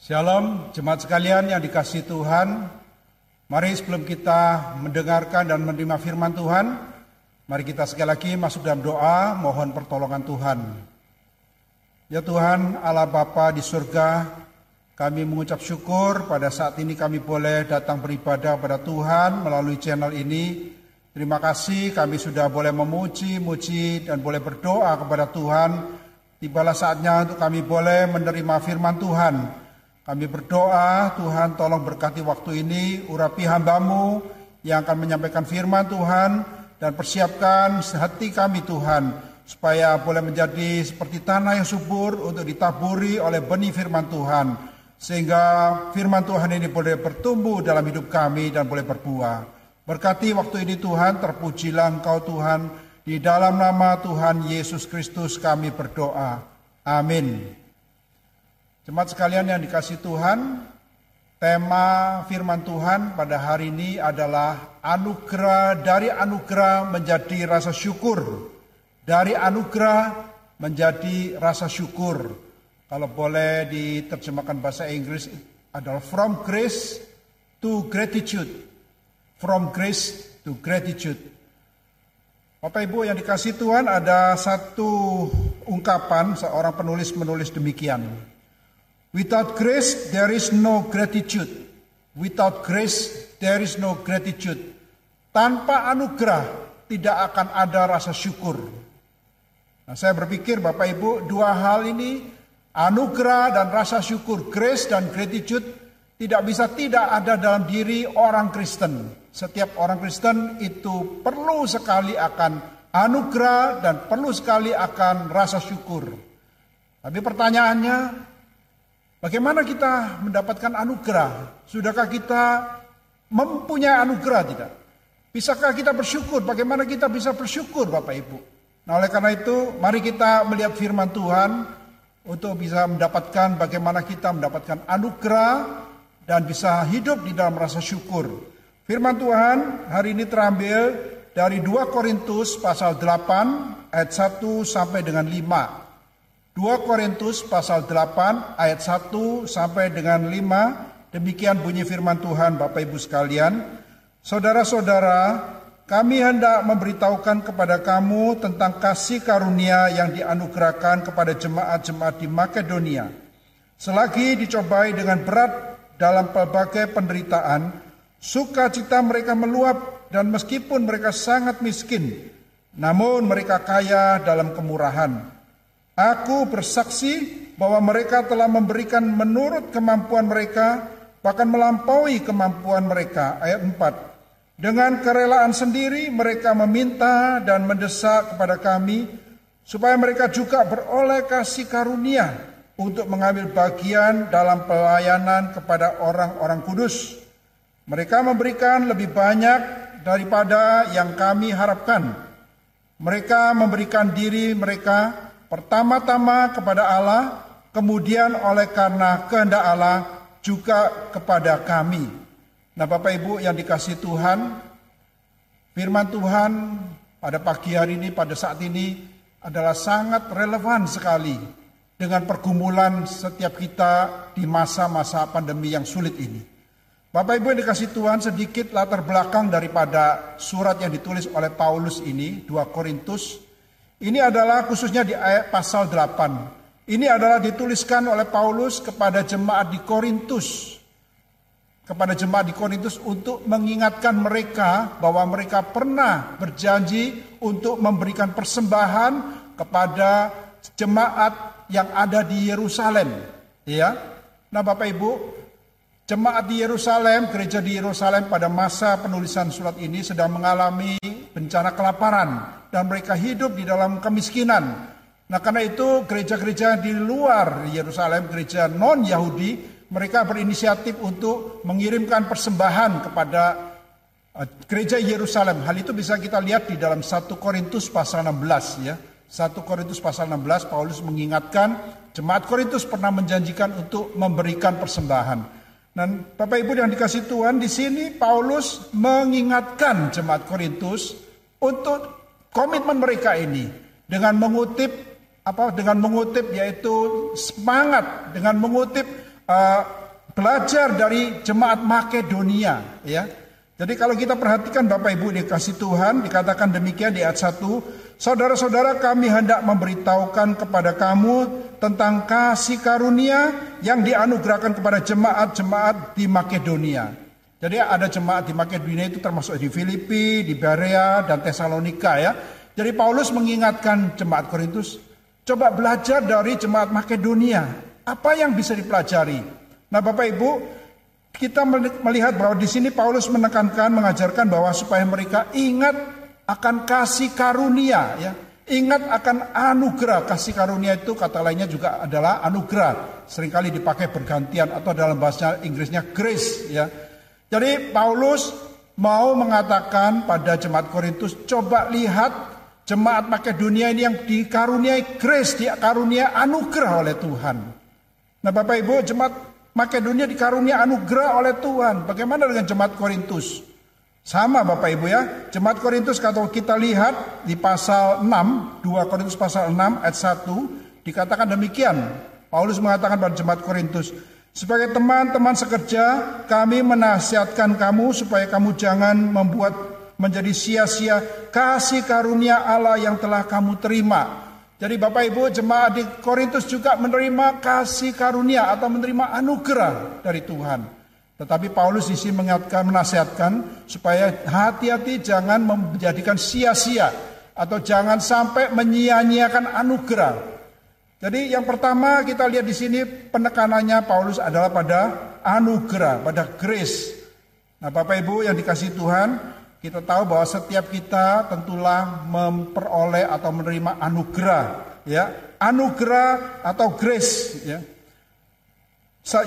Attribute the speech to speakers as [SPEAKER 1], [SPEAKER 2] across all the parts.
[SPEAKER 1] Shalom, jemaat sekalian yang dikasih Tuhan. Mari sebelum kita mendengarkan dan menerima firman Tuhan, mari kita sekali lagi masuk dalam doa, mohon pertolongan Tuhan. Ya Tuhan, Allah Bapa di surga, kami mengucap syukur pada saat ini kami boleh datang beribadah pada Tuhan melalui channel ini. Terima kasih kami sudah boleh memuji, muji, dan boleh berdoa kepada Tuhan. Tibalah saatnya untuk kami boleh menerima firman Tuhan kami berdoa, Tuhan tolong berkati waktu ini, urapi hambamu yang akan menyampaikan firman Tuhan, dan persiapkan hati kami Tuhan, supaya boleh menjadi seperti tanah yang subur untuk ditaburi oleh benih firman Tuhan, sehingga firman Tuhan ini boleh bertumbuh dalam hidup kami dan boleh berbuah. Berkati waktu ini Tuhan, terpujilah Engkau Tuhan, di dalam nama Tuhan Yesus Kristus kami berdoa. Amin. Jemaat sekalian yang dikasih Tuhan, tema firman Tuhan pada hari ini adalah anugerah dari anugerah menjadi rasa syukur. Dari anugerah menjadi rasa syukur. Kalau boleh diterjemahkan bahasa Inggris adalah from grace to gratitude. From grace to gratitude. Bapak Ibu yang dikasih Tuhan ada satu ungkapan seorang penulis menulis demikian. Without grace, there is no gratitude. Without grace, there is no gratitude. Tanpa anugerah, tidak akan ada rasa syukur. Nah, saya berpikir Bapak Ibu, dua hal ini, anugerah dan rasa syukur, grace dan gratitude, tidak bisa tidak ada dalam diri orang Kristen. Setiap orang Kristen itu perlu sekali akan anugerah dan perlu sekali akan rasa syukur. Tapi pertanyaannya, Bagaimana kita mendapatkan anugerah? Sudahkah kita mempunyai anugerah tidak? Bisakah kita bersyukur? Bagaimana kita bisa bersyukur Bapak Ibu? Nah oleh karena itu mari kita melihat firman Tuhan untuk bisa mendapatkan bagaimana kita mendapatkan anugerah dan bisa hidup di dalam rasa syukur. Firman Tuhan hari ini terambil dari 2 Korintus pasal 8 ayat 1 sampai dengan 5. 2 Korintus pasal 8 ayat 1 sampai dengan 5 demikian bunyi firman Tuhan Bapak Ibu sekalian. Saudara-saudara kami hendak memberitahukan kepada kamu tentang kasih karunia yang dianugerahkan kepada jemaat-jemaat di Makedonia. Selagi dicobai dengan berat dalam pelbagai penderitaan sukacita mereka meluap dan meskipun mereka sangat miskin namun mereka kaya dalam kemurahan Aku bersaksi bahwa mereka telah memberikan menurut kemampuan mereka, bahkan melampaui kemampuan mereka. Ayat 4. Dengan kerelaan sendiri mereka meminta dan mendesak kepada kami supaya mereka juga beroleh kasih karunia untuk mengambil bagian dalam pelayanan kepada orang-orang kudus. Mereka memberikan lebih banyak daripada yang kami harapkan. Mereka memberikan diri mereka Pertama-tama kepada Allah, kemudian oleh karena kehendak Allah juga kepada kami. Nah, Bapak Ibu yang dikasih Tuhan, firman Tuhan pada pagi hari ini, pada saat ini adalah sangat relevan sekali dengan pergumulan setiap kita di masa-masa pandemi yang sulit ini. Bapak Ibu yang dikasih Tuhan sedikit latar belakang daripada surat yang ditulis oleh Paulus ini, 2 Korintus ini adalah khususnya di ayat pasal 8. Ini adalah dituliskan oleh Paulus kepada jemaat di Korintus. Kepada jemaat di Korintus untuk mengingatkan mereka bahwa mereka pernah berjanji untuk memberikan persembahan kepada jemaat yang ada di Yerusalem. Ya. Nah, Bapak Ibu, jemaat di Yerusalem, gereja di Yerusalem pada masa penulisan surat ini sedang mengalami bencana kelaparan dan mereka hidup di dalam kemiskinan. Nah karena itu gereja-gereja di luar Yerusalem, gereja non-Yahudi, mereka berinisiatif untuk mengirimkan persembahan kepada uh, gereja Yerusalem. Hal itu bisa kita lihat di dalam 1 Korintus pasal 16 ya. 1 Korintus pasal 16 Paulus mengingatkan jemaat Korintus pernah menjanjikan untuk memberikan persembahan. Dan Bapak Ibu yang dikasih Tuhan di sini Paulus mengingatkan jemaat Korintus untuk komitmen mereka ini dengan mengutip apa dengan mengutip yaitu semangat dengan mengutip uh, belajar dari jemaat Makedonia ya. Jadi kalau kita perhatikan Bapak Ibu dikasih Tuhan dikatakan demikian di ayat 1, saudara-saudara kami hendak memberitahukan kepada kamu tentang kasih karunia yang dianugerahkan kepada jemaat-jemaat di Makedonia. Jadi ada jemaat di Makedonia itu termasuk di Filipi, di Berea dan Tesalonika ya. Jadi Paulus mengingatkan jemaat Korintus, coba belajar dari jemaat Makedonia. Apa yang bisa dipelajari? Nah, Bapak Ibu, kita melihat bahwa di sini Paulus menekankan, mengajarkan bahwa supaya mereka ingat akan kasih karunia, ya. Ingat akan anugerah. Kasih karunia itu kata lainnya juga adalah anugerah. Seringkali dipakai bergantian atau dalam bahasa Inggrisnya grace, ya. Jadi Paulus mau mengatakan pada jemaat Korintus, coba lihat jemaat Makedonia ini yang dikaruniai grace, dikarunia anugerah oleh Tuhan. Nah Bapak Ibu, jemaat Makedonia dikarunia anugerah oleh Tuhan. Bagaimana dengan jemaat Korintus? Sama Bapak Ibu ya. Jemaat Korintus kalau kita lihat di pasal 6, 2 Korintus pasal 6 ayat 1 dikatakan demikian. Paulus mengatakan pada jemaat Korintus, sebagai teman-teman sekerja, kami menasihatkan kamu supaya kamu jangan membuat menjadi sia-sia kasih karunia Allah yang telah kamu terima jadi Bapak Ibu jemaat di Korintus juga menerima kasih karunia atau menerima anugerah dari Tuhan. Tetapi Paulus di sini mengingatkan, menasihatkan supaya hati-hati jangan menjadikan sia-sia atau jangan sampai menyia-nyiakan anugerah. Jadi yang pertama kita lihat di sini penekanannya Paulus adalah pada anugerah, pada grace. Nah Bapak Ibu yang dikasih Tuhan, kita tahu bahwa setiap kita tentulah memperoleh atau menerima anugerah, ya. Anugerah atau grace, ya.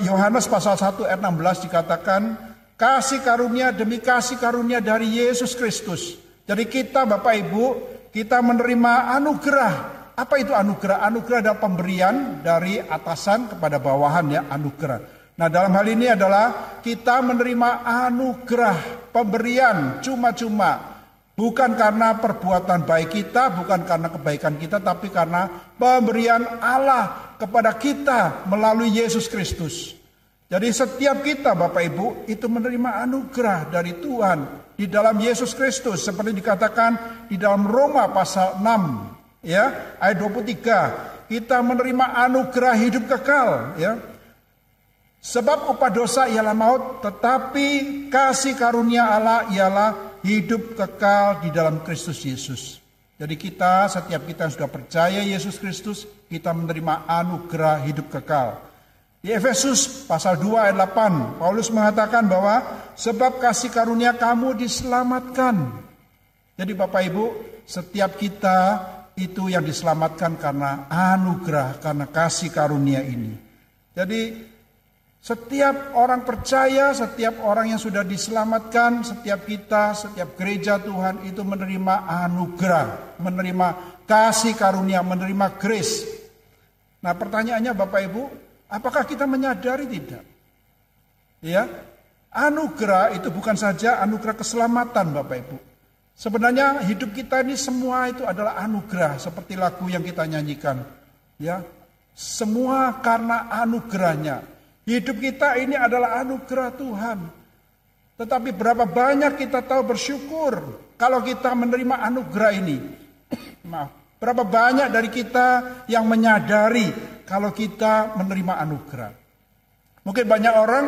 [SPEAKER 1] Yohanes pasal 1 ayat 16 dikatakan kasih karunia demi kasih karunia dari Yesus Kristus. Jadi kita Bapak Ibu, kita menerima anugerah. Apa itu anugerah? Anugerah adalah pemberian dari atasan kepada bawahan ya, anugerah. Nah dalam hal ini adalah kita menerima anugerah pemberian cuma-cuma. Bukan karena perbuatan baik kita, bukan karena kebaikan kita, tapi karena pemberian Allah kepada kita melalui Yesus Kristus. Jadi setiap kita Bapak Ibu itu menerima anugerah dari Tuhan di dalam Yesus Kristus seperti dikatakan di dalam Roma pasal 6 ya ayat 23 kita menerima anugerah hidup kekal ya Sebab upah dosa ialah maut, tetapi kasih karunia Allah ialah hidup kekal di dalam Kristus Yesus. Jadi kita, setiap kita yang sudah percaya Yesus Kristus, kita menerima anugerah hidup kekal. Di Efesus pasal 2 ayat 8, Paulus mengatakan bahwa sebab kasih karunia kamu diselamatkan. Jadi Bapak Ibu, setiap kita itu yang diselamatkan karena anugerah, karena kasih karunia ini. Jadi setiap orang percaya, setiap orang yang sudah diselamatkan, setiap kita, setiap gereja Tuhan itu menerima anugerah, menerima kasih karunia, menerima grace. Nah pertanyaannya Bapak Ibu, apakah kita menyadari tidak? Ya, anugerah itu bukan saja anugerah keselamatan Bapak Ibu. Sebenarnya hidup kita ini semua itu adalah anugerah seperti lagu yang kita nyanyikan. Ya, semua karena anugerahnya. Hidup kita ini adalah anugerah Tuhan. Tetapi berapa banyak kita tahu bersyukur kalau kita menerima anugerah ini. Maaf, berapa banyak dari kita yang menyadari kalau kita menerima anugerah. Mungkin banyak orang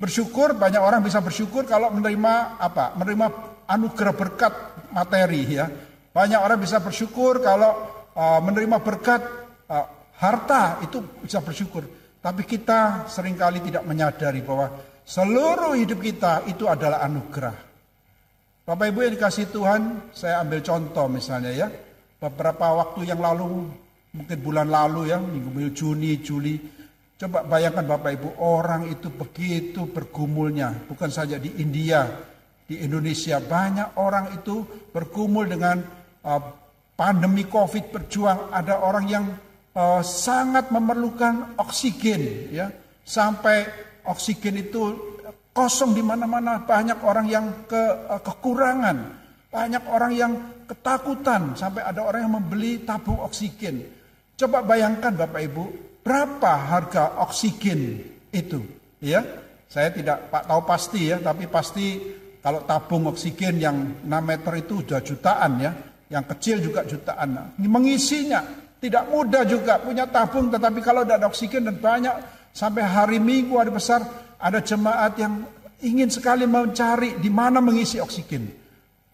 [SPEAKER 1] bersyukur, banyak orang bisa bersyukur kalau menerima apa? Menerima anugerah berkat materi ya. Banyak orang bisa bersyukur kalau uh, menerima berkat uh, harta itu bisa bersyukur. Tapi kita sering kali tidak menyadari bahwa seluruh hidup kita itu adalah anugerah. Bapak Ibu yang dikasih Tuhan, saya ambil contoh misalnya ya. Beberapa waktu yang lalu, mungkin bulan lalu ya, minggu Juni, Juli. Coba bayangkan Bapak Ibu, orang itu begitu bergumulnya. Bukan saja di India, di Indonesia. Banyak orang itu bergumul dengan uh, pandemi COVID berjuang. Ada orang yang uh, sangat memerlukan oksigen ya. Sampai oksigen itu kosong di mana-mana. Banyak orang yang ke, uh, kekurangan. Banyak orang yang ketakutan. Sampai ada orang yang membeli tabung oksigen. Coba bayangkan Bapak Ibu berapa harga oksigen itu. Ya, saya tidak pak tahu pasti ya, tapi pasti kalau tabung oksigen yang 6 meter itu sudah jutaan ya, yang kecil juga jutaan. Mengisinya tidak mudah juga punya tabung, tetapi kalau tidak ada oksigen dan banyak sampai hari Minggu hari besar ada jemaat yang ingin sekali mencari di mana mengisi oksigen.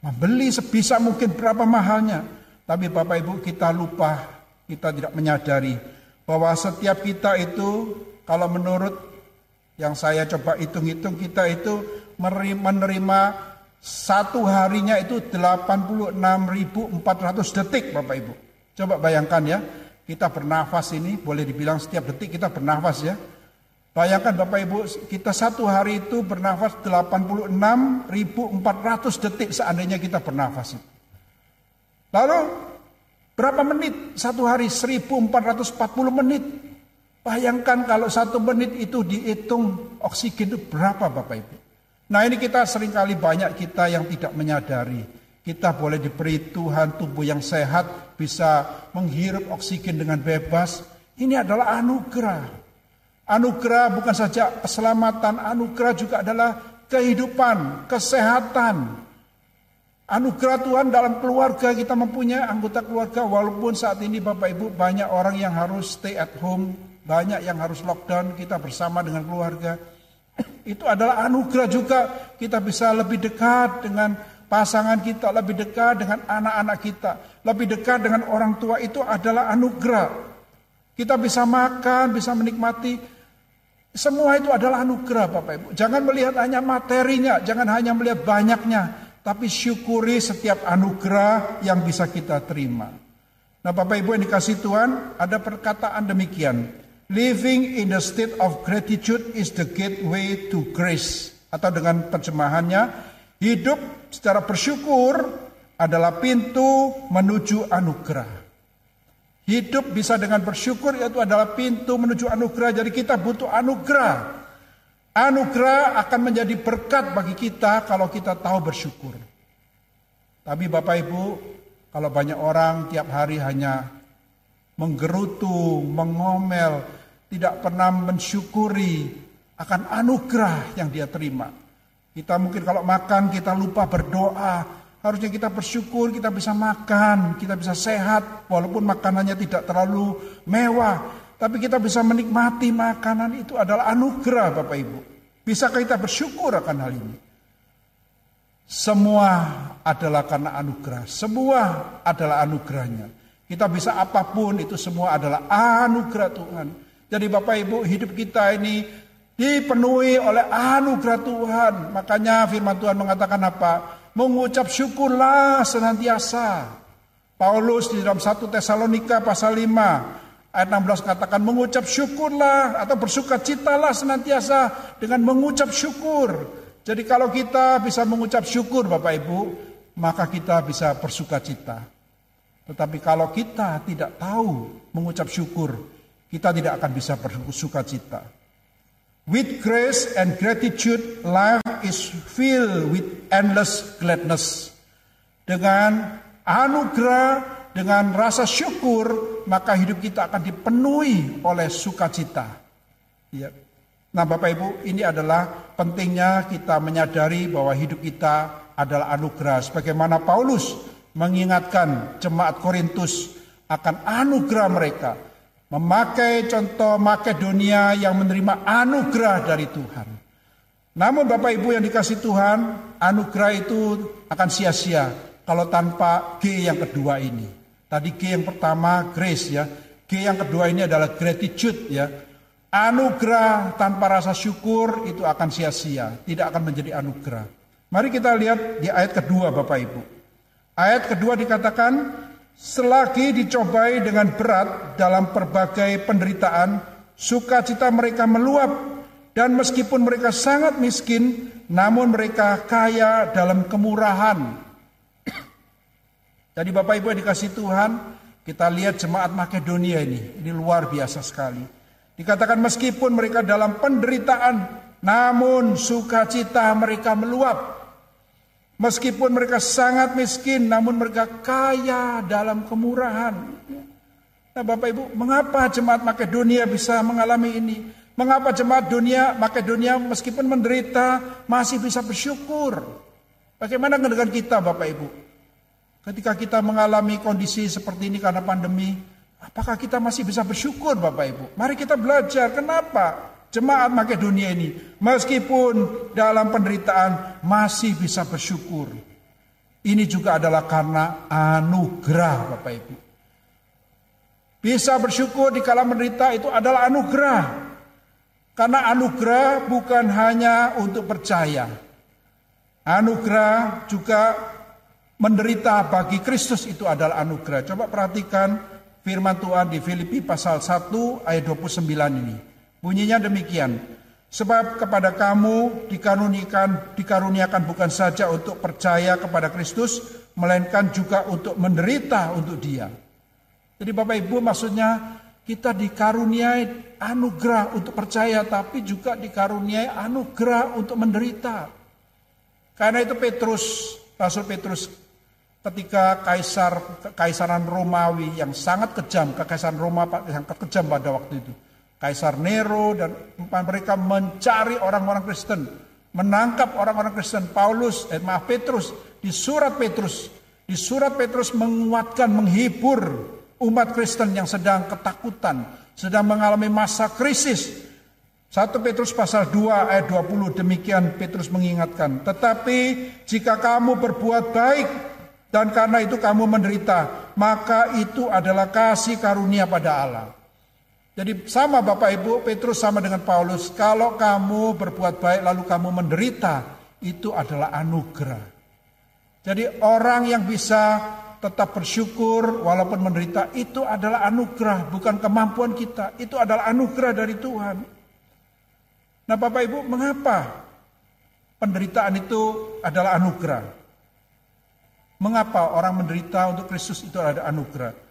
[SPEAKER 1] Membeli sebisa mungkin berapa mahalnya. Tapi Bapak Ibu kita lupa, kita tidak menyadari bahwa setiap kita itu kalau menurut yang saya coba hitung-hitung kita itu menerima satu harinya itu 86.400 detik Bapak Ibu. Coba bayangkan ya, kita bernafas ini boleh dibilang setiap detik kita bernafas ya. Bayangkan Bapak Ibu, kita satu hari itu bernafas 86.400 detik seandainya kita bernafas. Lalu berapa menit? Satu hari 1440 menit. Bayangkan kalau satu menit itu dihitung oksigen itu berapa Bapak Ibu. Nah ini kita sering kali banyak kita yang tidak menyadari. Kita boleh diberi Tuhan tubuh yang sehat, bisa menghirup oksigen dengan bebas. Ini adalah anugerah. Anugerah bukan saja keselamatan, anugerah juga adalah kehidupan, kesehatan. Anugerah Tuhan dalam keluarga kita mempunyai anggota keluarga walaupun saat ini Bapak Ibu banyak orang yang harus stay at home banyak yang harus lockdown, kita bersama dengan keluarga. Itu adalah anugerah juga kita bisa lebih dekat dengan pasangan kita, lebih dekat dengan anak-anak kita, lebih dekat dengan orang tua itu adalah anugerah. Kita bisa makan, bisa menikmati semua itu adalah anugerah Bapak Ibu. Jangan melihat hanya materinya, jangan hanya melihat banyaknya, tapi syukuri setiap anugerah yang bisa kita terima. Nah Bapak Ibu yang dikasih Tuhan, ada perkataan demikian. Living in the state of gratitude is the gateway to grace. Atau dengan terjemahannya, hidup secara bersyukur adalah pintu menuju anugerah. Hidup bisa dengan bersyukur yaitu adalah pintu menuju anugerah. Jadi kita butuh anugerah. Anugerah akan menjadi berkat bagi kita kalau kita tahu bersyukur. Tapi Bapak Ibu, kalau banyak orang tiap hari hanya menggerutu, mengomel, tidak pernah mensyukuri akan anugerah yang dia terima. Kita mungkin kalau makan kita lupa berdoa. Harusnya kita bersyukur kita bisa makan, kita bisa sehat walaupun makanannya tidak terlalu mewah. Tapi kita bisa menikmati makanan itu adalah anugerah Bapak Ibu. Bisakah kita bersyukur akan hal ini? Semua adalah karena anugerah. Semua adalah anugerahnya. Kita bisa apa pun itu semua adalah anugerah Tuhan. Jadi Bapak Ibu hidup kita ini dipenuhi oleh anugerah Tuhan. Makanya firman Tuhan mengatakan apa? Mengucap syukurlah senantiasa. Paulus di dalam 1 Tesalonika pasal 5 ayat 16 katakan mengucap syukurlah atau bersuka citalah senantiasa dengan mengucap syukur. Jadi kalau kita bisa mengucap syukur Bapak Ibu, maka kita bisa bersuka cita. Tetapi kalau kita tidak tahu mengucap syukur, kita tidak akan bisa bersuka cita. With grace and gratitude, life is filled with endless gladness. Dengan anugerah, dengan rasa syukur, maka hidup kita akan dipenuhi oleh sukacita. Ya. Nah Bapak Ibu, ini adalah pentingnya kita menyadari bahwa hidup kita adalah anugerah. Sebagaimana Paulus mengingatkan jemaat Korintus akan anugerah mereka memakai contoh Makedonia yang menerima anugerah dari Tuhan. Namun Bapak Ibu yang dikasih Tuhan, anugerah itu akan sia-sia kalau tanpa G yang kedua ini. Tadi G yang pertama grace ya. G yang kedua ini adalah gratitude ya. Anugerah tanpa rasa syukur itu akan sia-sia, tidak akan menjadi anugerah. Mari kita lihat di ayat kedua Bapak Ibu. Ayat kedua dikatakan Selagi dicobai dengan berat dalam berbagai penderitaan, sukacita mereka meluap dan meskipun mereka sangat miskin, namun mereka kaya dalam kemurahan. Jadi Bapak Ibu yang dikasih Tuhan, kita lihat jemaat Makedonia ini, ini luar biasa sekali. Dikatakan meskipun mereka dalam penderitaan, namun sukacita mereka meluap. Meskipun mereka sangat miskin, namun mereka kaya dalam kemurahan. Nah Bapak Ibu, mengapa jemaat Makedonia bisa mengalami ini? Mengapa jemaat dunia, Makedonia meskipun menderita masih bisa bersyukur? Bagaimana dengan kita Bapak Ibu? Ketika kita mengalami kondisi seperti ini karena pandemi, apakah kita masih bisa bersyukur Bapak Ibu? Mari kita belajar kenapa jemaat Makedonia ini meskipun dalam penderitaan masih bisa bersyukur. Ini juga adalah karena anugerah Bapak Ibu. Bisa bersyukur di kala menderita itu adalah anugerah. Karena anugerah bukan hanya untuk percaya. Anugerah juga menderita bagi Kristus itu adalah anugerah. Coba perhatikan firman Tuhan di Filipi pasal 1 ayat 29 ini. Bunyinya demikian. Sebab kepada kamu dikarunikan dikaruniakan bukan saja untuk percaya kepada Kristus, melainkan juga untuk menderita untuk Dia. Jadi Bapak Ibu maksudnya kita dikaruniai anugerah untuk percaya, tapi juga dikaruniai anugerah untuk menderita. Karena itu Petrus, Rasul Petrus ketika kaisar kekaisaran Romawi yang sangat kejam, kekaisaran Roma yang kejam pada waktu itu. Kaisar Nero dan mereka mencari orang-orang Kristen, menangkap orang-orang Kristen. Paulus, eh, maaf Petrus di surat Petrus, di surat Petrus menguatkan, menghibur umat Kristen yang sedang ketakutan, sedang mengalami masa krisis. 1 Petrus pasal 2 ayat 20 demikian Petrus mengingatkan. Tetapi jika kamu berbuat baik dan karena itu kamu menderita, maka itu adalah kasih karunia pada Allah. Jadi sama Bapak Ibu, Petrus sama dengan Paulus, kalau kamu berbuat baik lalu kamu menderita, itu adalah anugerah. Jadi orang yang bisa tetap bersyukur walaupun menderita itu adalah anugerah bukan kemampuan kita. Itu adalah anugerah dari Tuhan. Nah Bapak Ibu mengapa penderitaan itu adalah anugerah? Mengapa orang menderita untuk Kristus itu adalah anugerah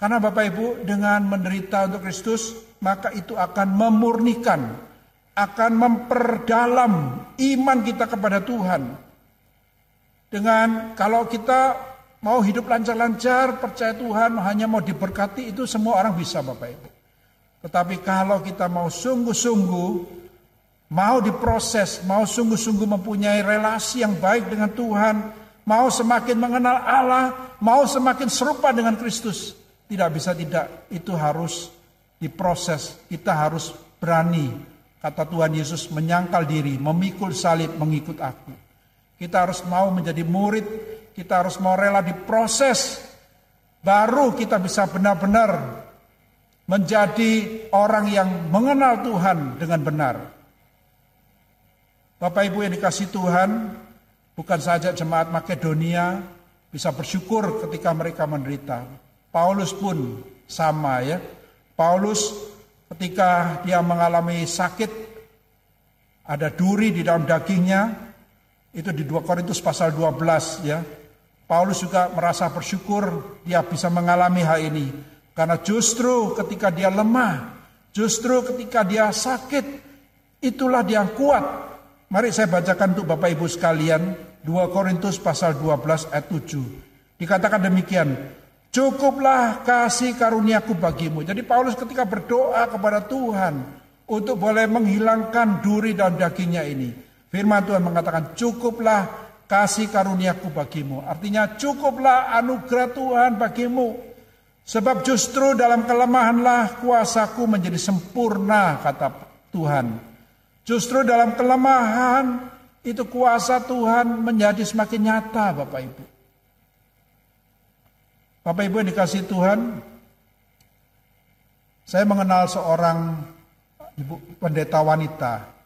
[SPEAKER 1] karena Bapak Ibu dengan menderita untuk Kristus maka itu akan memurnikan akan memperdalam iman kita kepada Tuhan dengan kalau kita Mau hidup lancar-lancar, percaya Tuhan, hanya mau diberkati itu semua orang bisa Bapak Ibu. Tetapi kalau kita mau sungguh-sungguh, mau diproses, mau sungguh-sungguh mempunyai relasi yang baik dengan Tuhan, mau semakin mengenal Allah, mau semakin serupa dengan Kristus, tidak bisa tidak, itu harus diproses, kita harus berani, kata Tuhan Yesus, menyangkal diri, memikul salib, mengikut aku. Kita harus mau menjadi murid kita harus mau rela diproses. Baru kita bisa benar-benar menjadi orang yang mengenal Tuhan dengan benar. Bapak Ibu yang dikasih Tuhan, bukan saja jemaat Makedonia bisa bersyukur ketika mereka menderita. Paulus pun sama ya. Paulus ketika dia mengalami sakit, ada duri di dalam dagingnya, itu di 2 Korintus pasal 12 ya. Paulus juga merasa bersyukur dia bisa mengalami hal ini. Karena justru ketika dia lemah, justru ketika dia sakit, itulah dia kuat. Mari saya bacakan untuk Bapak Ibu sekalian, 2 Korintus pasal 12 ayat 7. Dikatakan demikian, cukuplah kasih karuniaku bagimu. Jadi Paulus ketika berdoa kepada Tuhan untuk boleh menghilangkan duri dan dagingnya ini. Firman Tuhan mengatakan, cukuplah kasih karuniaku bagimu. Artinya cukuplah anugerah Tuhan bagimu. Sebab justru dalam kelemahanlah kuasaku menjadi sempurna kata Tuhan. Justru dalam kelemahan itu kuasa Tuhan menjadi semakin nyata Bapak Ibu. Bapak Ibu yang dikasih Tuhan, saya mengenal seorang ibu pendeta wanita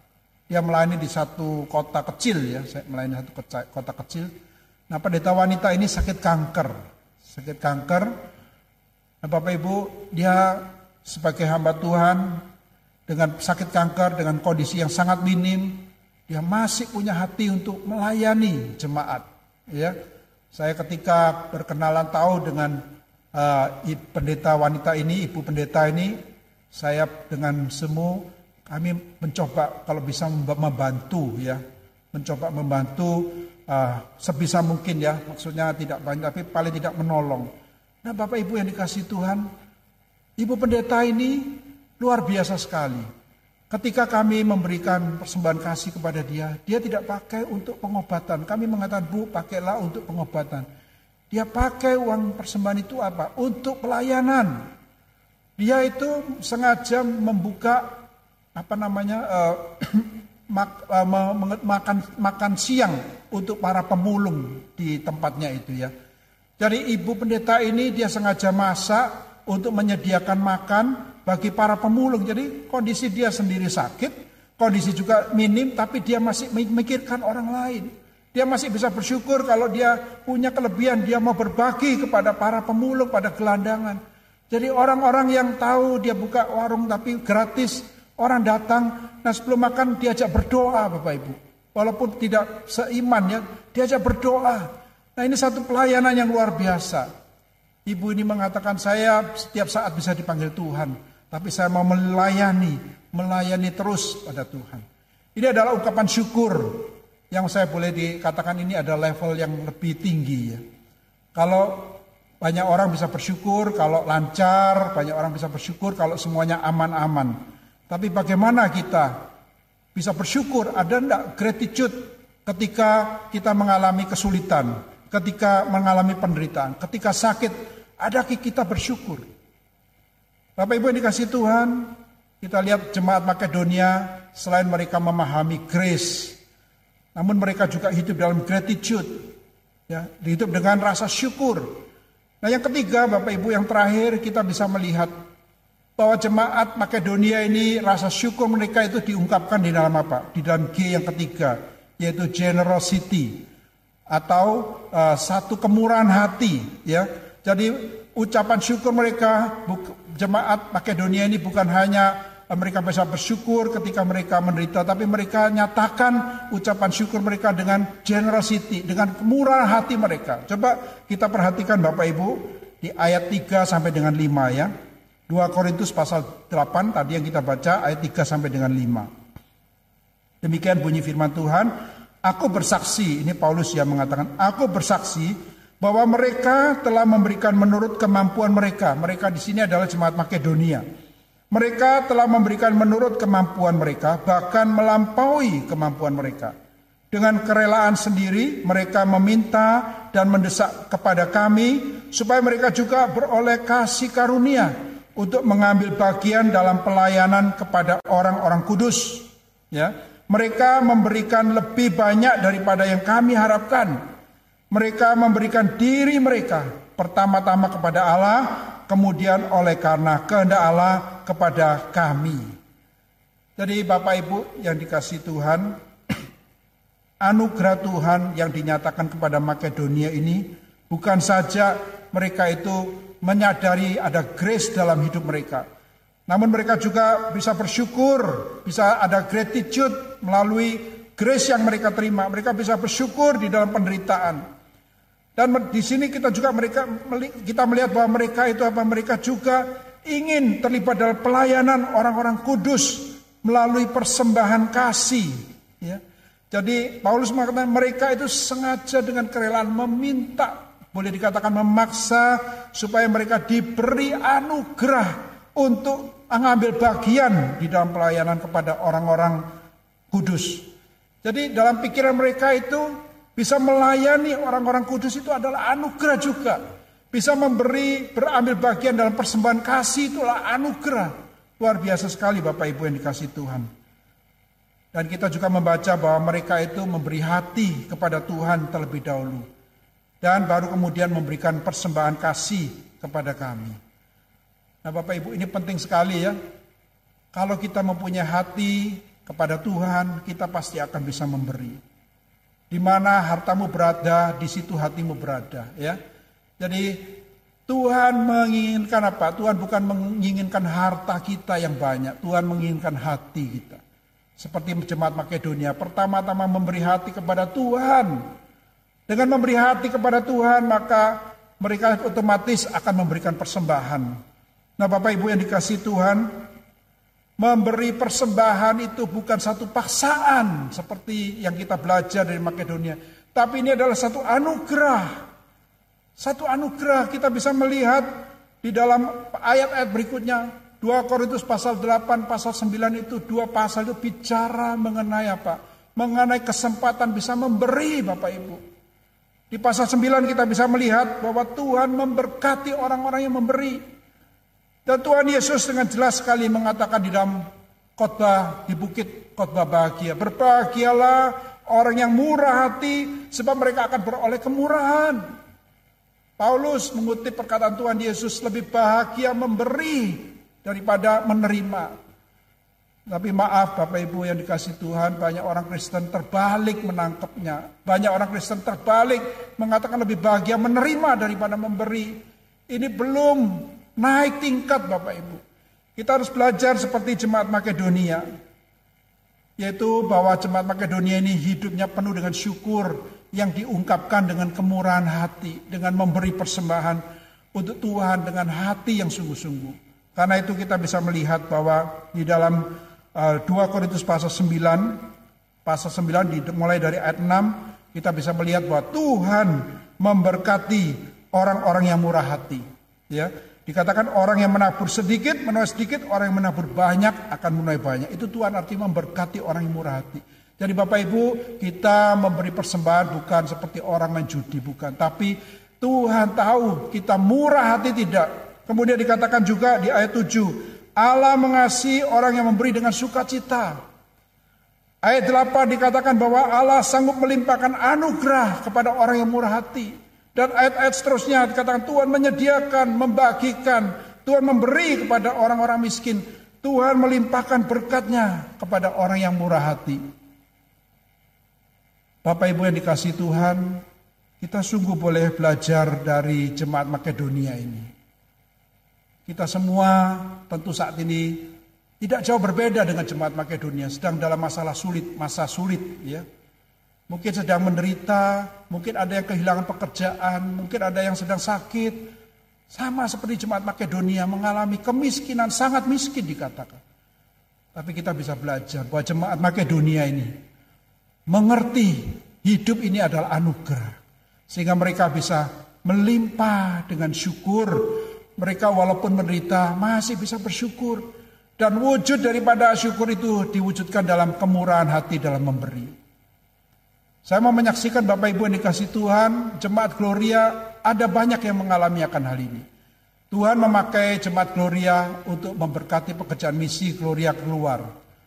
[SPEAKER 1] dia melayani di satu kota kecil ya, saya melayani satu kota kecil. Nah pendeta wanita ini sakit kanker, sakit kanker. Nah Bapak Ibu, dia sebagai hamba Tuhan dengan sakit kanker, dengan kondisi yang sangat minim, dia masih punya hati untuk melayani jemaat. Ya, saya ketika berkenalan tahu dengan uh, pendeta wanita ini, ibu pendeta ini, saya dengan semua kami mencoba kalau bisa membantu ya, mencoba membantu uh, sebisa mungkin ya, maksudnya tidak banyak tapi paling tidak menolong. Nah Bapak Ibu yang dikasih Tuhan, Ibu pendeta ini luar biasa sekali. Ketika kami memberikan persembahan kasih kepada dia, dia tidak pakai untuk pengobatan. Kami mengatakan, Bu, pakailah untuk pengobatan. Dia pakai uang persembahan itu apa? Untuk pelayanan. Dia itu sengaja membuka apa namanya uh, mak, uh, makan makan siang untuk para pemulung di tempatnya itu ya. Jadi ibu pendeta ini dia sengaja masak untuk menyediakan makan bagi para pemulung. Jadi kondisi dia sendiri sakit, kondisi juga minim, tapi dia masih memikirkan orang lain. Dia masih bisa bersyukur kalau dia punya kelebihan, dia mau berbagi kepada para pemulung, pada gelandangan. Jadi orang-orang yang tahu dia buka warung tapi gratis, orang datang, nah sebelum makan diajak berdoa Bapak Ibu. Walaupun tidak seiman ya, diajak berdoa. Nah ini satu pelayanan yang luar biasa. Ibu ini mengatakan saya setiap saat bisa dipanggil Tuhan. Tapi saya mau melayani, melayani terus pada Tuhan. Ini adalah ungkapan syukur yang saya boleh dikatakan ini ada level yang lebih tinggi ya. Kalau banyak orang bisa bersyukur kalau lancar, banyak orang bisa bersyukur kalau semuanya aman-aman. Tapi bagaimana kita bisa bersyukur? Ada enggak gratitude ketika kita mengalami kesulitan, ketika mengalami penderitaan, ketika sakit, ada kita bersyukur? Bapak Ibu yang dikasih Tuhan, kita lihat jemaat Makedonia selain mereka memahami grace, namun mereka juga hidup dalam gratitude, ya, hidup dengan rasa syukur. Nah yang ketiga Bapak Ibu yang terakhir kita bisa melihat bahwa jemaat Makedonia ini rasa syukur mereka itu diungkapkan di dalam apa? Di dalam G yang ketiga yaitu generosity atau uh, satu kemurahan hati ya. Jadi ucapan syukur mereka jemaat Makedonia ini bukan hanya mereka bisa bersyukur ketika mereka menderita, tapi mereka nyatakan ucapan syukur mereka dengan generosity, dengan kemurahan hati mereka. Coba kita perhatikan Bapak Ibu di ayat 3 sampai dengan 5 ya. 2 Korintus pasal 8 tadi yang kita baca ayat 3 sampai dengan 5. Demikian bunyi firman Tuhan, aku bersaksi, ini Paulus yang mengatakan, aku bersaksi bahwa mereka telah memberikan menurut kemampuan mereka. Mereka di sini adalah jemaat Makedonia. Mereka telah memberikan menurut kemampuan mereka, bahkan melampaui kemampuan mereka. Dengan kerelaan sendiri, mereka meminta dan mendesak kepada kami supaya mereka juga beroleh kasih karunia untuk mengambil bagian dalam pelayanan kepada orang-orang kudus. Ya, mereka memberikan lebih banyak daripada yang kami harapkan mereka memberikan diri mereka pertama-tama kepada Allah, kemudian oleh karena kehendak Allah kepada kami. Jadi Bapak Ibu yang dikasih Tuhan, anugerah Tuhan yang dinyatakan kepada Makedonia ini bukan saja mereka itu menyadari ada grace dalam hidup mereka. Namun mereka juga bisa bersyukur, bisa ada gratitude melalui grace yang mereka terima. Mereka bisa bersyukur di dalam penderitaan. Dan di sini kita juga mereka kita melihat bahwa mereka itu apa mereka juga ingin terlibat dalam pelayanan orang-orang kudus melalui persembahan kasih. Ya. Jadi Paulus mengatakan mereka itu sengaja dengan kerelaan meminta, boleh dikatakan memaksa supaya mereka diberi anugerah untuk mengambil bagian di dalam pelayanan kepada orang-orang kudus. Jadi dalam pikiran mereka itu bisa melayani orang-orang kudus itu adalah anugerah juga. Bisa memberi, berambil bagian dalam persembahan kasih itulah anugerah. Luar biasa sekali Bapak Ibu yang dikasih Tuhan. Dan kita juga membaca bahwa mereka itu memberi hati kepada Tuhan terlebih dahulu. Dan baru kemudian memberikan persembahan kasih kepada kami. Nah Bapak Ibu ini penting sekali ya. Kalau kita mempunyai hati kepada Tuhan, kita pasti akan bisa memberi. Di mana hartamu berada, di situ hatimu berada, ya. Jadi Tuhan menginginkan apa? Tuhan bukan menginginkan harta kita yang banyak, Tuhan menginginkan hati kita. Seperti jemaat Makedonia, pertama-tama memberi hati kepada Tuhan. Dengan memberi hati kepada Tuhan, maka mereka otomatis akan memberikan persembahan. Nah, Bapak Ibu yang dikasih Tuhan, Memberi persembahan itu bukan satu paksaan seperti yang kita belajar dari Makedonia. Tapi ini adalah satu anugerah. Satu anugerah kita bisa melihat di dalam ayat-ayat berikutnya. 2 2 Korintus pasal 8, pasal 9 itu dua pasal itu bicara mengenai apa? Mengenai kesempatan bisa memberi Bapak Ibu. Di pasal 9 kita bisa melihat bahwa Tuhan memberkati orang-orang yang memberi. Dan Tuhan Yesus dengan jelas sekali mengatakan di dalam khotbah di bukit khotbah bahagia. Berbahagialah orang yang murah hati sebab mereka akan beroleh kemurahan. Paulus mengutip perkataan Tuhan Yesus lebih bahagia memberi daripada menerima. Tapi maaf Bapak Ibu yang dikasih Tuhan, banyak orang Kristen terbalik menangkapnya. Banyak orang Kristen terbalik mengatakan lebih bahagia menerima daripada memberi. Ini belum naik tingkat Bapak Ibu. Kita harus belajar seperti jemaat Makedonia. Yaitu bahwa jemaat Makedonia ini hidupnya penuh dengan syukur yang diungkapkan dengan kemurahan hati. Dengan memberi persembahan untuk Tuhan dengan hati yang sungguh-sungguh. Karena itu kita bisa melihat bahwa di dalam uh, 2 Korintus pasal 9, pasal 9 di, mulai dari ayat 6, kita bisa melihat bahwa Tuhan memberkati orang-orang yang murah hati. Ya, dikatakan orang yang menabur sedikit menuai sedikit, orang yang menabur banyak akan menuai banyak. Itu Tuhan artinya memberkati orang yang murah hati. Jadi Bapak Ibu, kita memberi persembahan bukan seperti orang main judi, bukan. Tapi Tuhan tahu kita murah hati tidak, Kemudian dikatakan juga di ayat 7, Allah mengasihi orang yang memberi dengan sukacita. Ayat 8 dikatakan bahwa Allah sanggup melimpahkan anugerah kepada orang yang murah hati. Dan ayat-ayat seterusnya dikatakan Tuhan menyediakan, membagikan, Tuhan memberi kepada orang-orang miskin. Tuhan melimpahkan berkatnya kepada orang yang murah hati. Bapak Ibu yang dikasih Tuhan, kita sungguh boleh belajar dari jemaat Makedonia ini. Kita semua tentu saat ini tidak jauh berbeda dengan jemaat Makedonia, sedang dalam masalah sulit, masa sulit ya. Mungkin sedang menderita, mungkin ada yang kehilangan pekerjaan, mungkin ada yang sedang sakit. Sama seperti jemaat Makedonia mengalami kemiskinan, sangat miskin dikatakan. Tapi kita bisa belajar bahwa jemaat Makedonia ini mengerti hidup ini adalah anugerah. Sehingga mereka bisa melimpah dengan syukur mereka walaupun menderita masih bisa bersyukur. Dan wujud daripada syukur itu diwujudkan dalam kemurahan hati dalam memberi. Saya mau menyaksikan Bapak Ibu yang dikasih Tuhan, jemaat Gloria ada banyak yang mengalami akan hal ini. Tuhan memakai jemaat Gloria untuk memberkati pekerjaan misi Gloria keluar.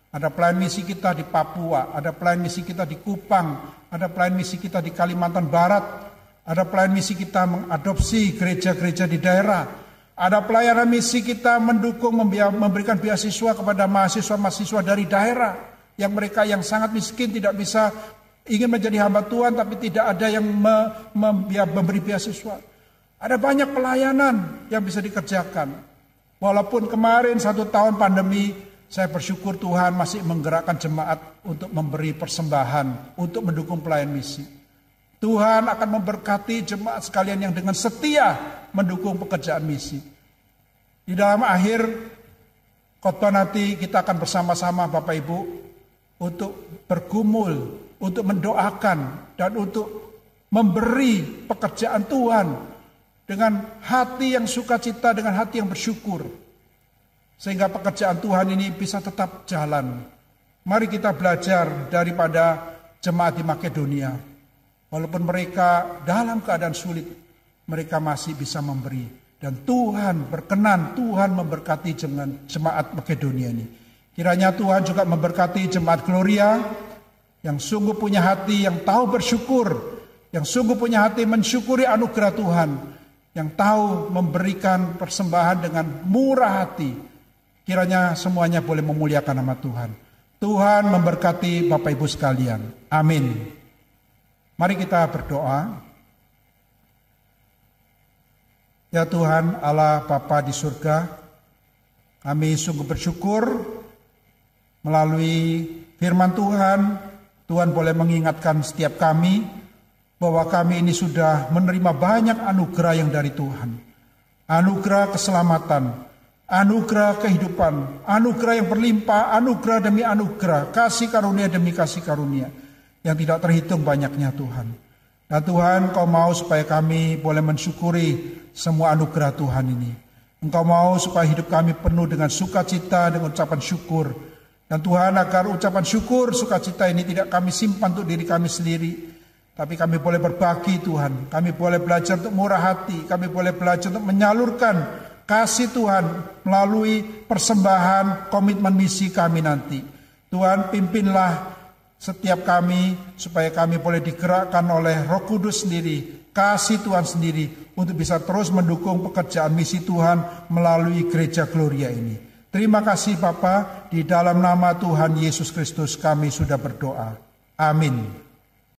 [SPEAKER 1] Ada pelayan misi kita di Papua, ada pelayan misi kita di Kupang, ada pelayan misi kita di Kalimantan Barat, ada pelayan misi kita mengadopsi gereja-gereja di daerah, ada pelayanan misi kita mendukung memberikan beasiswa kepada mahasiswa-mahasiswa dari daerah yang mereka yang sangat miskin tidak bisa ingin menjadi hamba Tuhan tapi tidak ada yang me, memberi beasiswa. Ada banyak pelayanan yang bisa dikerjakan. Walaupun kemarin satu tahun pandemi, saya bersyukur Tuhan masih menggerakkan jemaat untuk memberi persembahan, untuk mendukung pelayan misi. Tuhan akan memberkati jemaat sekalian yang dengan setia mendukung pekerjaan misi. Di dalam akhir khotbah nanti kita akan bersama-sama Bapak Ibu untuk bergumul, untuk mendoakan dan untuk memberi pekerjaan Tuhan dengan hati yang sukacita, dengan hati yang bersyukur. Sehingga pekerjaan Tuhan ini bisa tetap jalan. Mari kita belajar daripada jemaat di Makedonia. Walaupun mereka dalam keadaan sulit, mereka masih bisa memberi. Dan Tuhan berkenan, Tuhan memberkati jemaat Makedonia ini. Kiranya Tuhan juga memberkati jemaat Gloria yang sungguh punya hati, yang tahu bersyukur, yang sungguh punya hati mensyukuri anugerah Tuhan, yang tahu memberikan persembahan dengan murah hati. Kiranya semuanya boleh memuliakan nama Tuhan. Tuhan memberkati Bapak Ibu sekalian. Amin. Mari kita berdoa. Ya Tuhan Allah Bapa di surga, kami sungguh bersyukur melalui firman Tuhan, Tuhan boleh mengingatkan setiap kami bahwa kami ini sudah menerima banyak anugerah yang dari Tuhan. Anugerah keselamatan, anugerah kehidupan, anugerah yang berlimpah, anugerah demi anugerah, kasih karunia demi kasih karunia yang tidak terhitung banyaknya Tuhan. Dan Tuhan kau mau supaya kami boleh mensyukuri semua anugerah Tuhan ini. Engkau mau supaya hidup kami penuh dengan sukacita, dengan ucapan syukur. Dan Tuhan agar ucapan syukur, sukacita ini tidak kami simpan untuk diri kami sendiri. Tapi kami boleh berbagi Tuhan. Kami boleh belajar untuk murah hati. Kami boleh belajar untuk menyalurkan kasih Tuhan melalui persembahan komitmen misi kami nanti. Tuhan pimpinlah setiap kami supaya kami boleh digerakkan oleh Roh Kudus sendiri, kasih Tuhan sendiri untuk bisa terus mendukung pekerjaan misi Tuhan melalui gereja Gloria ini. Terima kasih Bapa, di dalam nama Tuhan Yesus Kristus kami sudah berdoa. Amin.